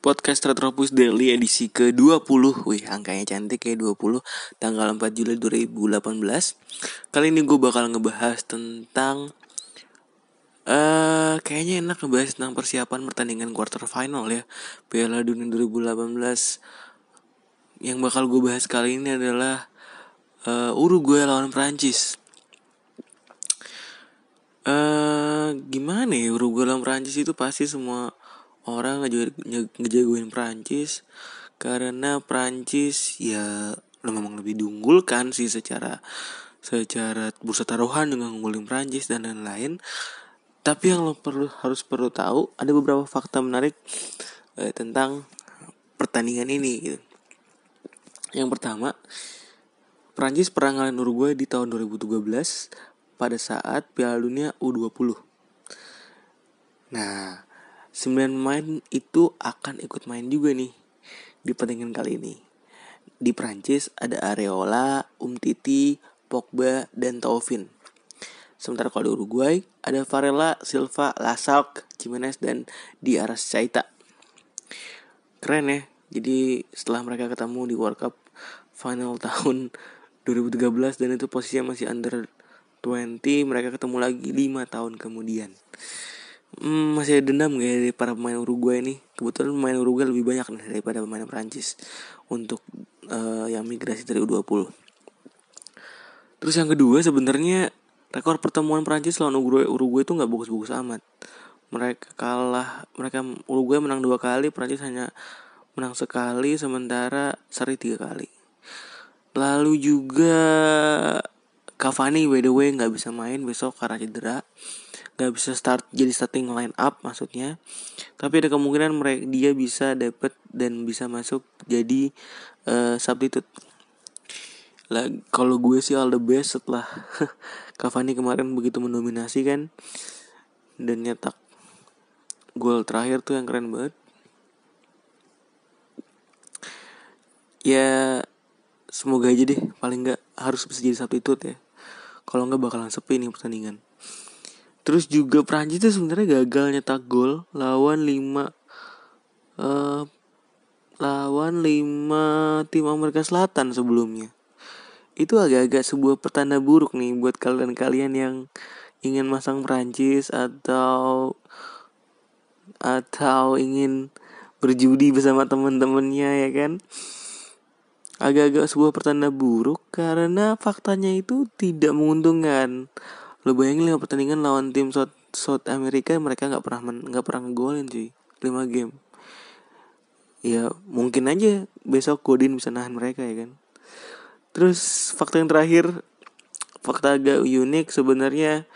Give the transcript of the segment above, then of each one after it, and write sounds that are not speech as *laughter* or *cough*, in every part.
podcast Retropus Daily edisi ke-20 Wih angkanya cantik ya 20 Tanggal 4 Juli 2018 Kali ini gue bakal ngebahas tentang uh, Kayaknya enak ngebahas tentang persiapan pertandingan quarter final ya Piala Dunia 2018 Yang bakal gue bahas kali ini adalah uh, Uruguay lawan Prancis uh, Gimana ya Uruguay lawan Prancis itu pasti semua orang ngejagoin Prancis karena Prancis ya memang lebih diunggulkan sih secara secara bursa taruhan dengan ngunggulin Prancis dan lain-lain tapi yang lo perlu harus perlu tahu ada beberapa fakta menarik eh, tentang pertandingan ini gitu. yang pertama Prancis pernah ngalahin Uruguay di tahun 2013 pada saat Piala Dunia U20 nah 9 pemain itu akan ikut main juga nih di pertandingan kali ini. Di Prancis ada Areola, Umtiti, Pogba, dan Taufin. Sementara kalau di Uruguay ada Varela, Silva, Lasak, Jimenez, dan Di Arrascaeta. Keren ya. Jadi setelah mereka ketemu di World Cup final *laughs* tahun 2013 dan itu posisinya masih under 20, mereka ketemu lagi 5 tahun kemudian hmm, masih ada dendam gak ya dari para pemain Uruguay ini? Kebetulan pemain Uruguay lebih banyak nih daripada pemain Prancis untuk uh, yang migrasi dari U20 terus yang kedua sebenarnya rekor pertemuan Prancis lawan Uruguay Uruguay itu nggak bagus-bagus amat. Mereka kalah mereka Uruguay menang dua kali Prancis hanya menang sekali sementara seri tiga kali. Lalu juga Cavani by the way nggak bisa main besok karena cedera. Gak bisa start jadi starting line up maksudnya. Tapi ada kemungkinan mereka dia bisa dapat dan bisa masuk jadi uh, substitute. Lah kalau gue sih all the best setelah *laughs* Cavani kemarin begitu mendominasi kan dan nyetak gol terakhir tuh yang keren banget. Ya semoga aja deh paling nggak harus bisa jadi substitute ya kalau nggak bakalan sepi nih pertandingan Terus juga Prancis itu sebenarnya gagal nyetak gol lawan 5 uh, eh, lawan 5 tim Amerika Selatan sebelumnya. Itu agak-agak sebuah pertanda buruk nih buat kalian-kalian yang ingin masang Prancis atau atau ingin berjudi bersama teman-temannya ya kan agak-agak sebuah pertanda buruk karena faktanya itu tidak menguntungkan. Lo bayangin lima pertandingan lawan tim South South Amerika mereka nggak pernah nggak pernah ngegolin cuy. Lima game. Ya mungkin aja besok Godin bisa nahan mereka ya kan? Terus fakta yang terakhir fakta agak unik sebenarnya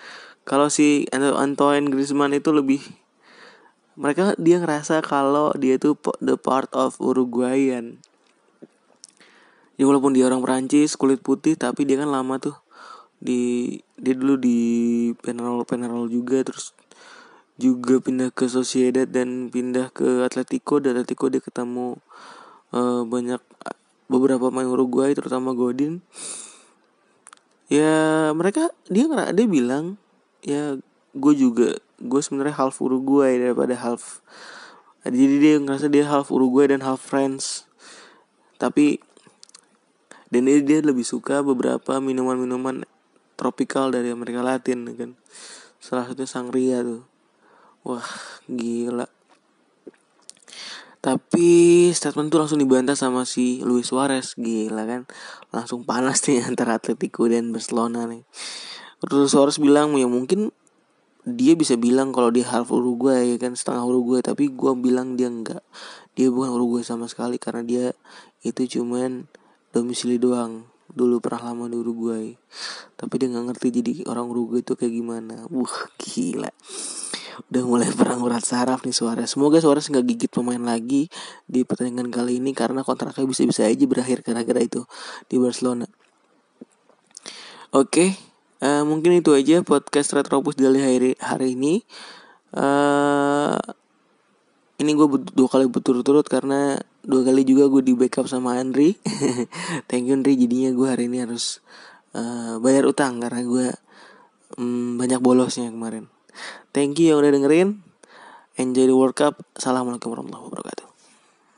kalau si Antoine Griezmann itu lebih mereka dia ngerasa kalau dia itu the part of Uruguayan ya walaupun dia orang Perancis kulit putih tapi dia kan lama tuh. Di dia dulu di Penarol Penarol juga terus juga pindah ke Sociedad dan pindah ke Atletico dan Atletico dia ketemu uh, banyak beberapa pemain Uruguay terutama Godin. Ya mereka dia dia bilang ya gue juga gue sebenarnya half Uruguay daripada half jadi dia ngerasa dia half Uruguay dan half France. Tapi dan dia, dia lebih suka beberapa minuman-minuman tropikal dari Amerika Latin kan. Salah satunya sangria tuh. Wah gila. Tapi statement tuh langsung dibantah sama si Luis Suarez. Gila kan. Langsung panas nih *laughs* antara Atletico dan Barcelona nih. Luis Suarez bilang ya mungkin dia bisa bilang kalau dia half Uruguay kan setengah Uruguay. Tapi gue bilang dia enggak. Dia bukan Uruguay sama sekali karena dia itu cuman domisili doang. Dulu pernah lama di Uruguay tapi dia nggak ngerti jadi orang Uruguay itu kayak gimana. Wah gila. Udah mulai perang urat saraf nih suara semoga suara nggak gigit pemain lagi di pertandingan kali ini karena kontraknya bisa-bisa aja berakhir gara-gara itu di Barcelona. Oke okay, uh, eh, mungkin itu aja podcast Retropus dari hari hari ini. Uh, ini gue dua kali berturut-turut karena dua kali juga gue di backup sama Andri. *laughs* Thank you Andri. Jadinya gue hari ini harus uh, bayar utang karena gue um, banyak bolosnya kemarin. Thank you yang udah dengerin. Enjoy the World Cup. Assalamualaikum warahmatullahi wabarakatuh